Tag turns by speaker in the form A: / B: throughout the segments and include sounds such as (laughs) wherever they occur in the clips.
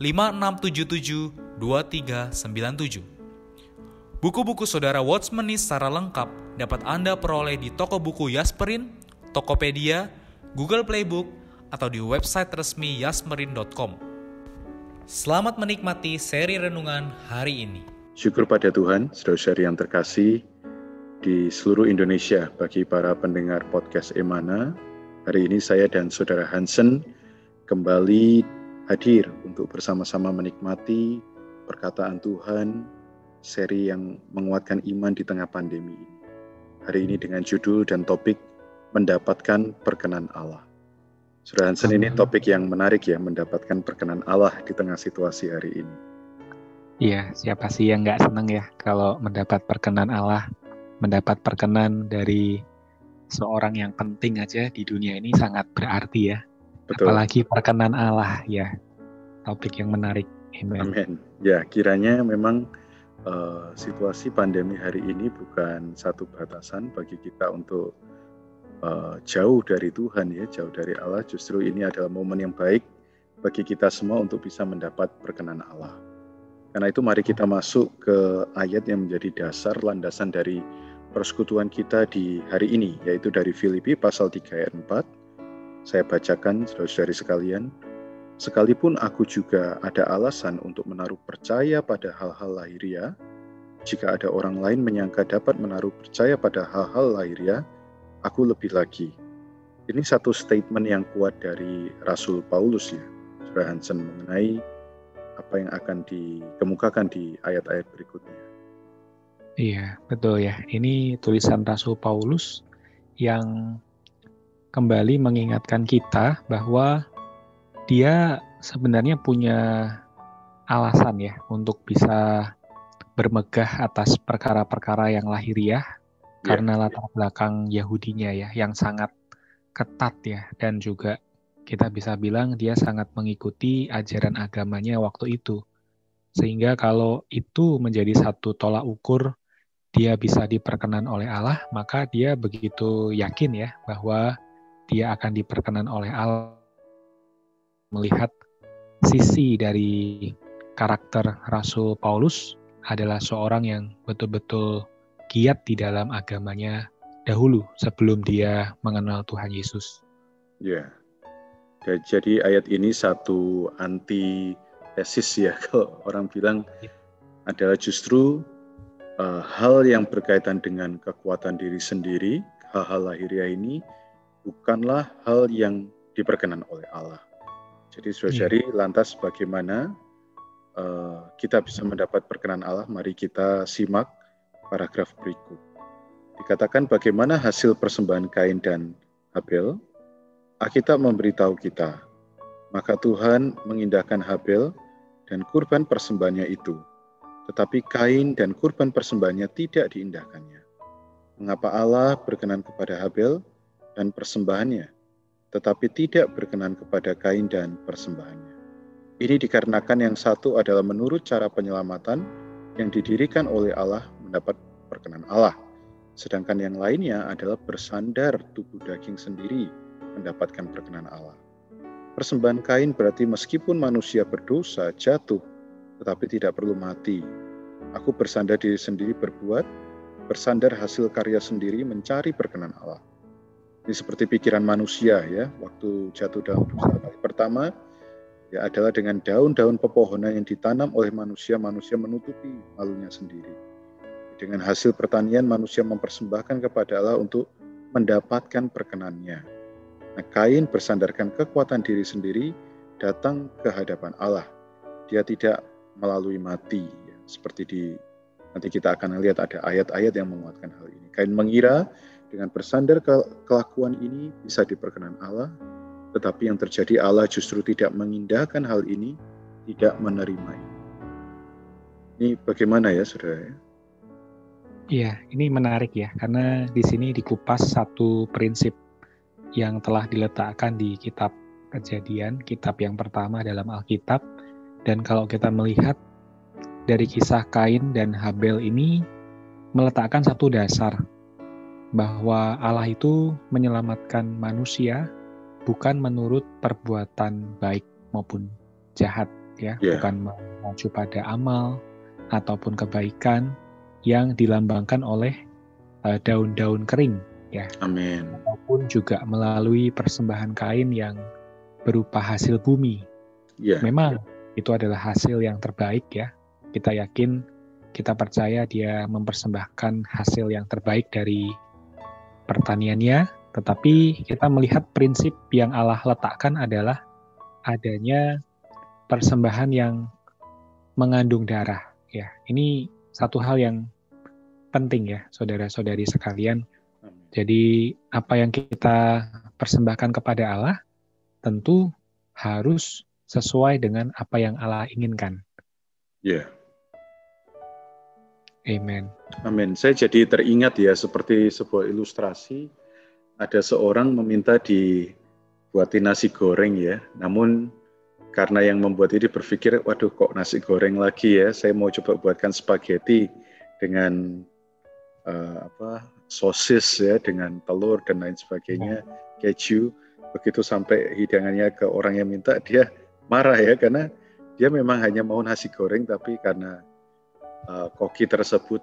A: 5677 2397. Buku-buku saudara Watchmeni secara lengkap dapat Anda peroleh di toko buku Yasmerin, Tokopedia, Google Playbook, atau di website resmi yasmerin.com. Selamat menikmati seri renungan hari ini.
B: Syukur pada Tuhan, saudara-saudari yang terkasih di seluruh Indonesia bagi para pendengar podcast Emana. Hari ini saya dan saudara Hansen kembali hadir untuk bersama-sama menikmati perkataan Tuhan, seri yang menguatkan iman di tengah pandemi ini. Hari ini dengan judul dan topik mendapatkan perkenan Allah. Sudah Hansen ini topik yang menarik ya, mendapatkan perkenan Allah di tengah situasi hari ini.
C: Iya, siapa sih yang nggak senang ya kalau mendapat perkenan Allah, mendapat perkenan dari seorang yang penting aja di dunia ini sangat berarti ya. Betul. Apalagi perkenan Allah ya. Topik yang menarik.
B: Amen. Amen. Ya, kiranya memang uh, situasi pandemi hari ini bukan satu batasan bagi kita untuk uh, jauh dari Tuhan ya, jauh dari Allah. Justru ini adalah momen yang baik bagi kita semua untuk bisa mendapat perkenan Allah. Karena itu mari kita masuk ke ayat yang menjadi dasar landasan dari persekutuan kita di hari ini, yaitu dari Filipi pasal 3 ayat 4 saya bacakan saudara-saudari sekalian, sekalipun aku juga ada alasan untuk menaruh percaya pada hal-hal lahiriah, jika ada orang lain menyangka dapat menaruh percaya pada hal-hal lahiriah, aku lebih lagi. Ini satu statement yang kuat dari Rasul Paulus ya, Saudara Hansen mengenai apa yang akan dikemukakan di ayat-ayat berikutnya.
C: Iya, betul ya. Ini tulisan Rasul Paulus yang kembali mengingatkan kita bahwa dia sebenarnya punya alasan ya untuk bisa bermegah atas perkara-perkara yang lahiriah yeah. karena latar belakang Yahudinya ya yang sangat ketat ya dan juga kita bisa bilang dia sangat mengikuti ajaran agamanya waktu itu. Sehingga kalau itu menjadi satu tolak ukur dia bisa diperkenan oleh Allah, maka dia begitu yakin ya bahwa dia akan diperkenan oleh Allah melihat sisi dari karakter Rasul Paulus adalah seorang yang betul-betul giat di dalam agamanya dahulu sebelum dia mengenal Tuhan Yesus.
B: Ya, jadi ayat ini satu anti tesis ya (laughs) kalau orang bilang ya. adalah justru uh, hal yang berkaitan dengan kekuatan diri sendiri, hal-hal lahiriah ini bukanlah hal yang diperkenan oleh Allah. Jadi saudari yeah. lantas bagaimana uh, kita bisa mendapat perkenan Allah? Mari kita simak paragraf berikut. Dikatakan bagaimana hasil persembahan Kain dan Habel. Alkitab memberitahu kita, maka Tuhan mengindahkan Habel dan kurban persembahannya itu, tetapi Kain dan kurban persembahannya tidak diindahkannya. Mengapa Allah berkenan kepada Habel dan persembahannya, tetapi tidak berkenan kepada Kain dan persembahannya. Ini dikarenakan yang satu adalah menurut cara penyelamatan yang didirikan oleh Allah mendapat perkenan Allah, sedangkan yang lainnya adalah bersandar tubuh daging sendiri mendapatkan perkenan Allah. Persembahan Kain berarti meskipun manusia berdosa jatuh, tetapi tidak perlu mati. Aku bersandar diri sendiri berbuat, bersandar hasil karya sendiri mencari perkenan Allah. Ini seperti pikiran manusia ya, waktu jatuh dalam dosa kali pertama, ya adalah dengan daun-daun pepohonan yang ditanam oleh manusia, manusia menutupi malunya sendiri. Dengan hasil pertanian, manusia mempersembahkan kepada Allah untuk mendapatkan perkenannya. Nah, Kain bersandarkan kekuatan diri sendiri datang ke hadapan Allah. Dia tidak melalui mati, ya, seperti di nanti kita akan lihat ada ayat-ayat yang menguatkan hal ini. Kain mengira dengan bersandar ke kelakuan ini bisa diperkenan Allah, tetapi yang terjadi Allah justru tidak mengindahkan hal ini, tidak menerima ini. Ini bagaimana ya saudara?
C: Iya, ini menarik ya, karena di sini dikupas satu prinsip yang telah diletakkan di kitab kejadian, kitab yang pertama dalam Alkitab. Dan kalau kita melihat dari kisah Kain dan Habel ini meletakkan satu dasar bahwa Allah itu menyelamatkan manusia bukan menurut perbuatan baik maupun jahat ya, yeah. bukan mengacu pada amal ataupun kebaikan yang dilambangkan oleh eh, daun-daun uh, kering ya.
B: Amin.
C: Ataupun juga melalui persembahan kain yang berupa hasil bumi. Yeah. Memang itu adalah hasil yang terbaik ya. Kita yakin, kita percaya dia mempersembahkan hasil yang terbaik dari pertaniannya, tetapi kita melihat prinsip yang Allah letakkan adalah adanya persembahan yang mengandung darah. Ya, ini satu hal yang penting ya, saudara-saudari sekalian. Jadi apa yang kita persembahkan kepada Allah tentu harus sesuai dengan apa yang Allah inginkan.
B: Ya. Yeah.
C: Amen.
B: Amin. Saya jadi teringat ya seperti sebuah ilustrasi ada seorang meminta dibuatin nasi goreng ya. Namun karena yang membuat ini berpikir, waduh kok nasi goreng lagi ya, saya mau coba buatkan spaghetti dengan uh, apa sosis ya, dengan telur dan lain sebagainya, keju. Begitu sampai hidangannya ke orang yang minta, dia marah ya karena dia memang hanya mau nasi goreng, tapi karena uh, koki tersebut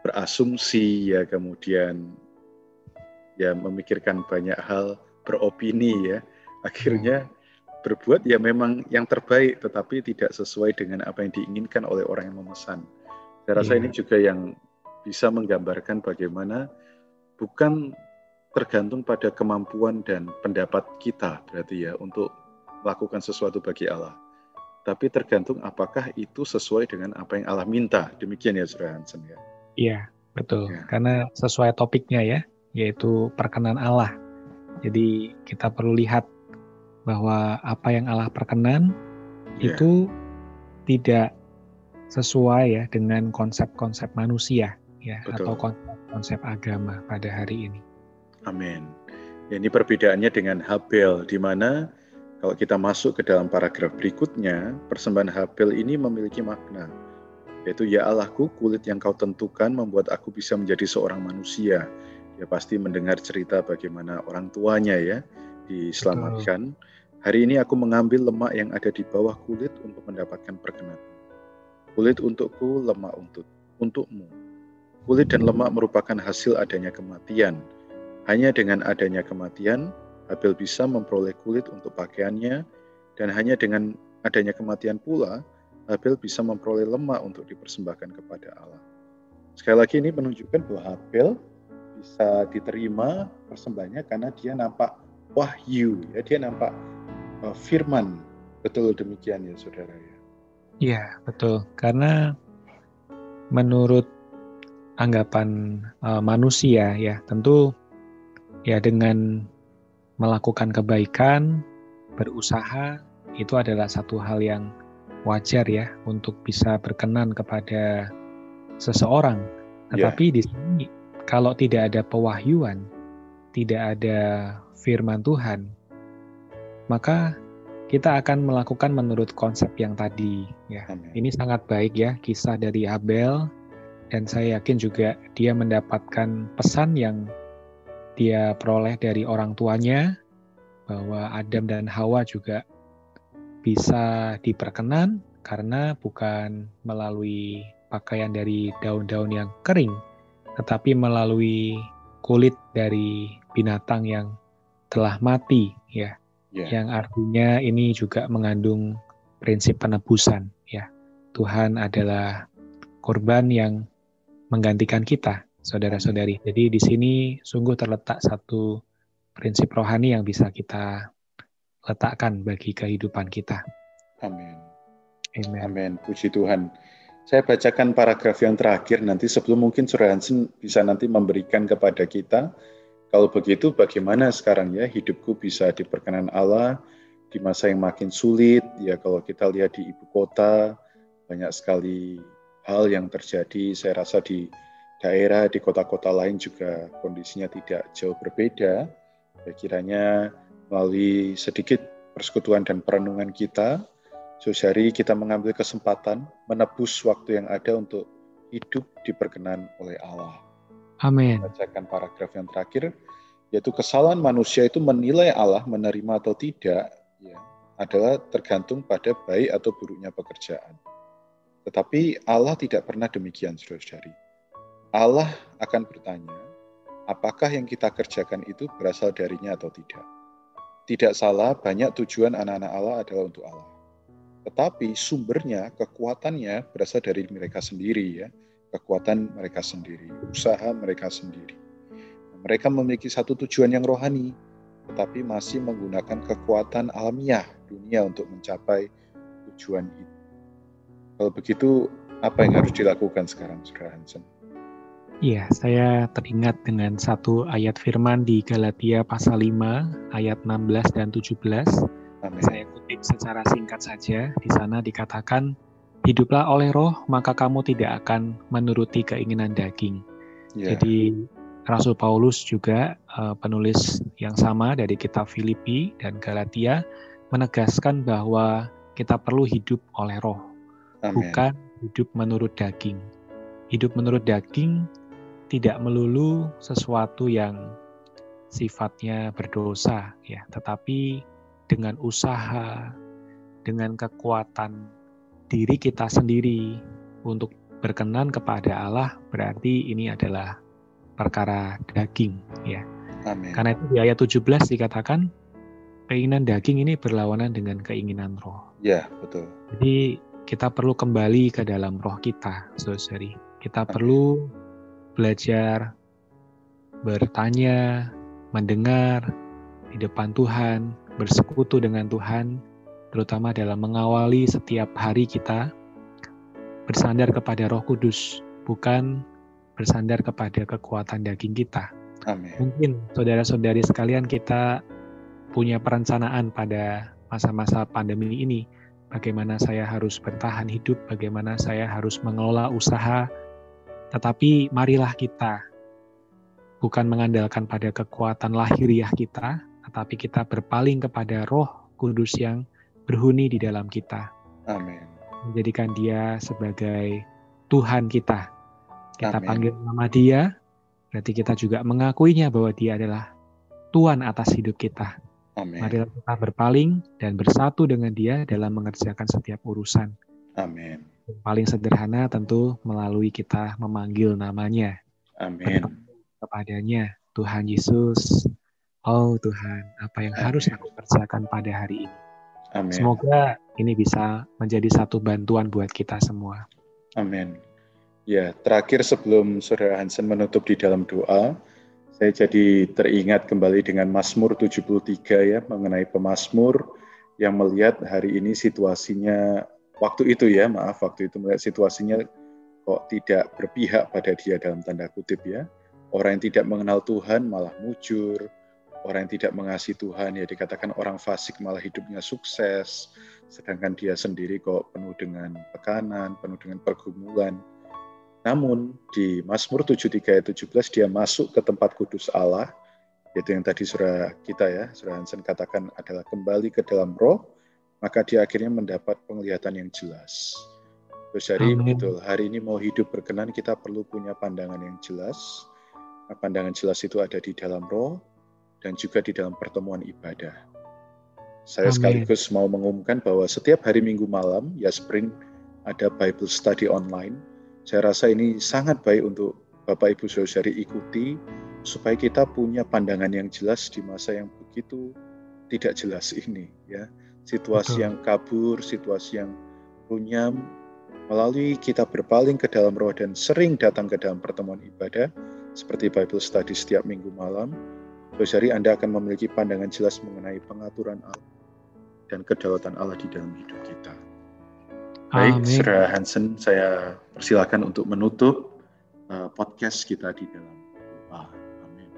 B: berasumsi ya kemudian ya memikirkan banyak hal, beropini ya, akhirnya hmm. berbuat ya memang yang terbaik tetapi tidak sesuai dengan apa yang diinginkan oleh orang yang memesan. Saya rasa yeah. ini juga yang bisa menggambarkan bagaimana bukan tergantung pada kemampuan dan pendapat kita berarti ya untuk melakukan sesuatu bagi Allah. Tapi tergantung apakah itu sesuai dengan apa yang Allah minta. Demikian ya Saudara Hansen ya.
C: Iya, betul. Ya. Karena sesuai topiknya ya yaitu perkenan Allah. Jadi kita perlu lihat bahwa apa yang Allah perkenan yeah. itu tidak sesuai ya dengan konsep-konsep manusia ya Betul. atau konsep-konsep agama pada hari ini.
B: Amin. Ya, ini perbedaannya dengan Habel di mana kalau kita masuk ke dalam paragraf berikutnya, persembahan Habel ini memiliki makna yaitu ya Allahku kulit yang kau tentukan membuat aku bisa menjadi seorang manusia ya pasti mendengar cerita bagaimana orang tuanya ya diselamatkan. Hari ini aku mengambil lemak yang ada di bawah kulit untuk mendapatkan perkenan. Kulit untukku, lemak untuk untukmu. Kulit dan lemak merupakan hasil adanya kematian. Hanya dengan adanya kematian, Abel bisa memperoleh kulit untuk pakaiannya, dan hanya dengan adanya kematian pula, Abel bisa memperoleh lemak untuk dipersembahkan kepada Allah. Sekali lagi ini menunjukkan bahwa Abel bisa diterima persembahannya karena dia nampak wahyu ya dia nampak uh, firman. Betul demikian ya saudara ya?
C: Iya betul. Karena menurut anggapan uh, manusia ya tentu ya dengan melakukan kebaikan berusaha itu adalah satu hal yang wajar ya untuk bisa berkenan kepada seseorang ya. tetapi yeah. di sini kalau tidak ada pewahyuan, tidak ada firman Tuhan, maka kita akan melakukan menurut konsep yang tadi ya. Amen. Ini sangat baik ya kisah dari Abel dan saya yakin juga dia mendapatkan pesan yang dia peroleh dari orang tuanya bahwa Adam dan Hawa juga bisa diperkenan karena bukan melalui pakaian dari daun-daun yang kering, tetapi melalui kulit dari binatang yang telah mati ya. Yeah. Yang artinya ini juga mengandung prinsip penebusan ya. Tuhan adalah korban yang menggantikan kita, saudara-saudari. Jadi di sini sungguh terletak satu prinsip rohani yang bisa kita letakkan bagi kehidupan kita.
B: Amin.
C: Amen.
B: Amin. Puji Tuhan. Saya bacakan paragraf yang terakhir nanti sebelum mungkin Surah Hansen bisa nanti memberikan kepada kita. Kalau begitu bagaimana sekarang ya hidupku bisa diperkenan Allah di masa yang makin sulit. Ya kalau kita lihat di ibu kota banyak sekali hal yang terjadi. Saya rasa di daerah, di kota-kota lain juga kondisinya tidak jauh berbeda. Ya, kiranya melalui sedikit persekutuan dan perenungan kita, Sosiari kita mengambil kesempatan menebus waktu yang ada untuk hidup diperkenan oleh Allah.
C: Amin.
B: Bacakan paragraf yang terakhir, yaitu kesalahan manusia itu menilai Allah menerima atau tidak, ya, adalah tergantung pada baik atau buruknya pekerjaan. Tetapi Allah tidak pernah demikian, saudara-saudari. Allah akan bertanya, apakah yang kita kerjakan itu berasal darinya atau tidak. Tidak salah, banyak tujuan anak-anak Allah adalah untuk Allah tetapi sumbernya, kekuatannya berasal dari mereka sendiri ya. Kekuatan mereka sendiri, usaha mereka sendiri. Mereka memiliki satu tujuan yang rohani, tetapi masih menggunakan kekuatan alamiah dunia untuk mencapai tujuan itu. Kalau begitu, apa yang harus dilakukan sekarang, Saudara Hansen?
C: Iya, saya teringat dengan satu ayat firman di Galatia pasal 5 ayat 16 dan 17 Amin. Saya kutip secara singkat saja. Di sana dikatakan, hiduplah oleh roh, maka kamu tidak akan menuruti keinginan daging. Yeah. Jadi Rasul Paulus juga uh, penulis yang sama dari kitab Filipi dan Galatia menegaskan bahwa kita perlu hidup oleh roh, Amin. bukan hidup menurut daging. Hidup menurut daging tidak melulu sesuatu yang sifatnya berdosa ya, tetapi dengan usaha, dengan kekuatan diri kita sendiri untuk berkenan kepada Allah berarti ini adalah perkara daging ya. Amin. Karena itu di ayat 17 dikatakan keinginan daging ini berlawanan dengan keinginan roh.
B: Ya, betul.
C: Jadi kita perlu kembali ke dalam roh kita, saudari. Kita Amin. perlu belajar bertanya, mendengar di depan Tuhan, bersekutu dengan Tuhan, terutama dalam mengawali setiap hari kita, bersandar kepada Roh Kudus, bukan bersandar kepada kekuatan daging kita. Amin. Mungkin saudara-saudari sekalian kita punya perencanaan pada masa-masa pandemi ini, bagaimana saya harus bertahan hidup, bagaimana saya harus mengelola usaha, tetapi marilah kita bukan mengandalkan pada kekuatan lahiriah kita, tetapi kita berpaling kepada Roh Kudus yang berhuni di dalam kita.
B: Amin.
C: Menjadikan Dia sebagai Tuhan kita. Kita Amin. panggil nama Dia, berarti kita juga mengakuinya bahwa Dia adalah Tuhan atas hidup kita. Amin. Mari kita berpaling dan bersatu dengan Dia dalam mengerjakan setiap urusan.
B: Amin.
C: Paling sederhana tentu melalui kita memanggil namanya.
B: Amin.
C: Kepadanya, Tuhan Yesus, Oh Tuhan, apa yang Amin. harus aku kerjakan pada hari ini? Amin. Semoga ini bisa menjadi satu bantuan buat kita semua.
B: Amin. Ya, terakhir sebelum Saudara Hansen menutup di dalam doa, saya jadi teringat kembali dengan Mazmur 73 ya, mengenai pemazmur yang melihat hari ini situasinya, waktu itu ya, maaf, waktu itu melihat situasinya kok tidak berpihak pada dia dalam tanda kutip ya. Orang yang tidak mengenal Tuhan malah mujur, orang yang tidak mengasihi Tuhan ya dikatakan orang fasik malah hidupnya sukses sedangkan dia sendiri kok penuh dengan tekanan, penuh dengan pergumulan. Namun di Mazmur 73 ayat 17 dia masuk ke tempat kudus Allah yaitu yang tadi surah kita ya, surah Hansen katakan adalah kembali ke dalam roh, maka dia akhirnya mendapat penglihatan yang jelas. Terus hari betul, hari ini mau hidup berkenan kita perlu punya pandangan yang jelas. Nah, pandangan jelas itu ada di dalam roh, dan juga di dalam pertemuan ibadah. Saya Amin. sekaligus mau mengumumkan bahwa setiap hari Minggu malam, ya Spring, ada Bible Study online. Saya rasa ini sangat baik untuk Bapak Ibu Saudari ikuti, supaya kita punya pandangan yang jelas di masa yang begitu tidak jelas ini. ya situasi Betul. yang kabur, situasi yang runyam, melalui kita berpaling ke dalam roh dan sering datang ke dalam pertemuan ibadah, seperti Bible Study setiap minggu malam, Saudari Anda akan memiliki pandangan jelas mengenai pengaturan Allah dan kedaulatan Allah di dalam hidup kita. Baik, Saudara Hansen, saya persilakan untuk menutup uh, podcast kita di dalam doa. Amin.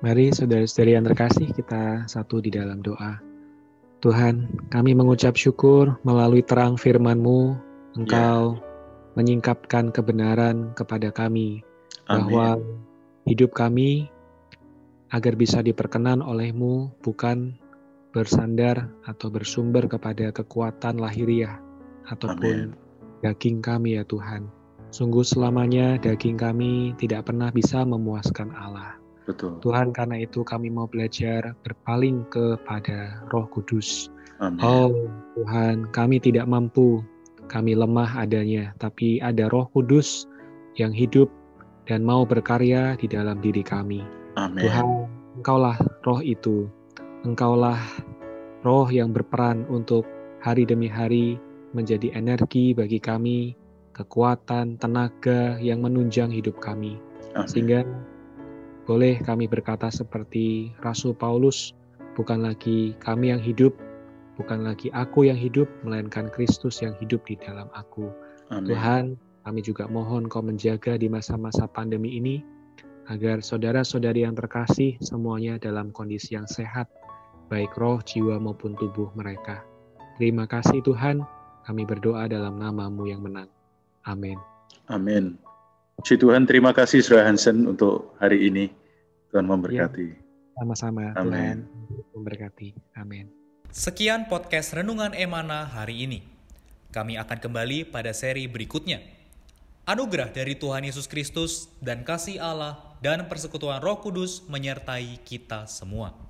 C: Mari saudara-saudari yang terkasih, kita satu di dalam doa. Tuhan, kami mengucap syukur melalui terang firman-Mu, Engkau ya. menyingkapkan kebenaran kepada kami, Amin. bahwa hidup kami agar bisa diperkenan oleh-Mu bukan bersandar atau bersumber kepada kekuatan lahiriah ataupun Amin. daging kami ya Tuhan. Sungguh selamanya daging kami tidak pernah bisa memuaskan Allah.
B: Betul.
C: Tuhan karena itu kami mau belajar berpaling kepada Roh Kudus.
B: Amin.
C: Oh Tuhan, kami tidak mampu, kami lemah adanya, tapi ada Roh Kudus yang hidup dan mau berkarya di dalam diri kami.
B: Amin.
C: Tuhan, Engkaulah Roh itu, Engkaulah Roh yang berperan untuk hari demi hari menjadi energi bagi kami, kekuatan, tenaga yang menunjang hidup kami.
B: Amin.
C: Sehingga boleh kami berkata seperti Rasul Paulus, bukan lagi kami yang hidup, bukan lagi aku yang hidup, melainkan Kristus yang hidup di dalam aku.
B: Amin.
C: Tuhan, kami juga mohon kau menjaga di masa-masa pandemi ini, agar saudara-saudari yang terkasih semuanya dalam kondisi yang sehat, baik roh, jiwa maupun tubuh mereka. Terima kasih Tuhan, kami berdoa dalam namamu yang menang. Amin.
B: Amin. Puji Tuhan, terima kasih Saudara Hansen untuk hari ini. Tuhan memberkati.
C: Ya, sama-sama. Tuhan memberkati. Amin.
A: Sekian podcast Renungan Emana hari ini. Kami akan kembali pada seri berikutnya. Anugerah dari Tuhan Yesus Kristus dan kasih Allah dan persekutuan Roh Kudus menyertai kita semua.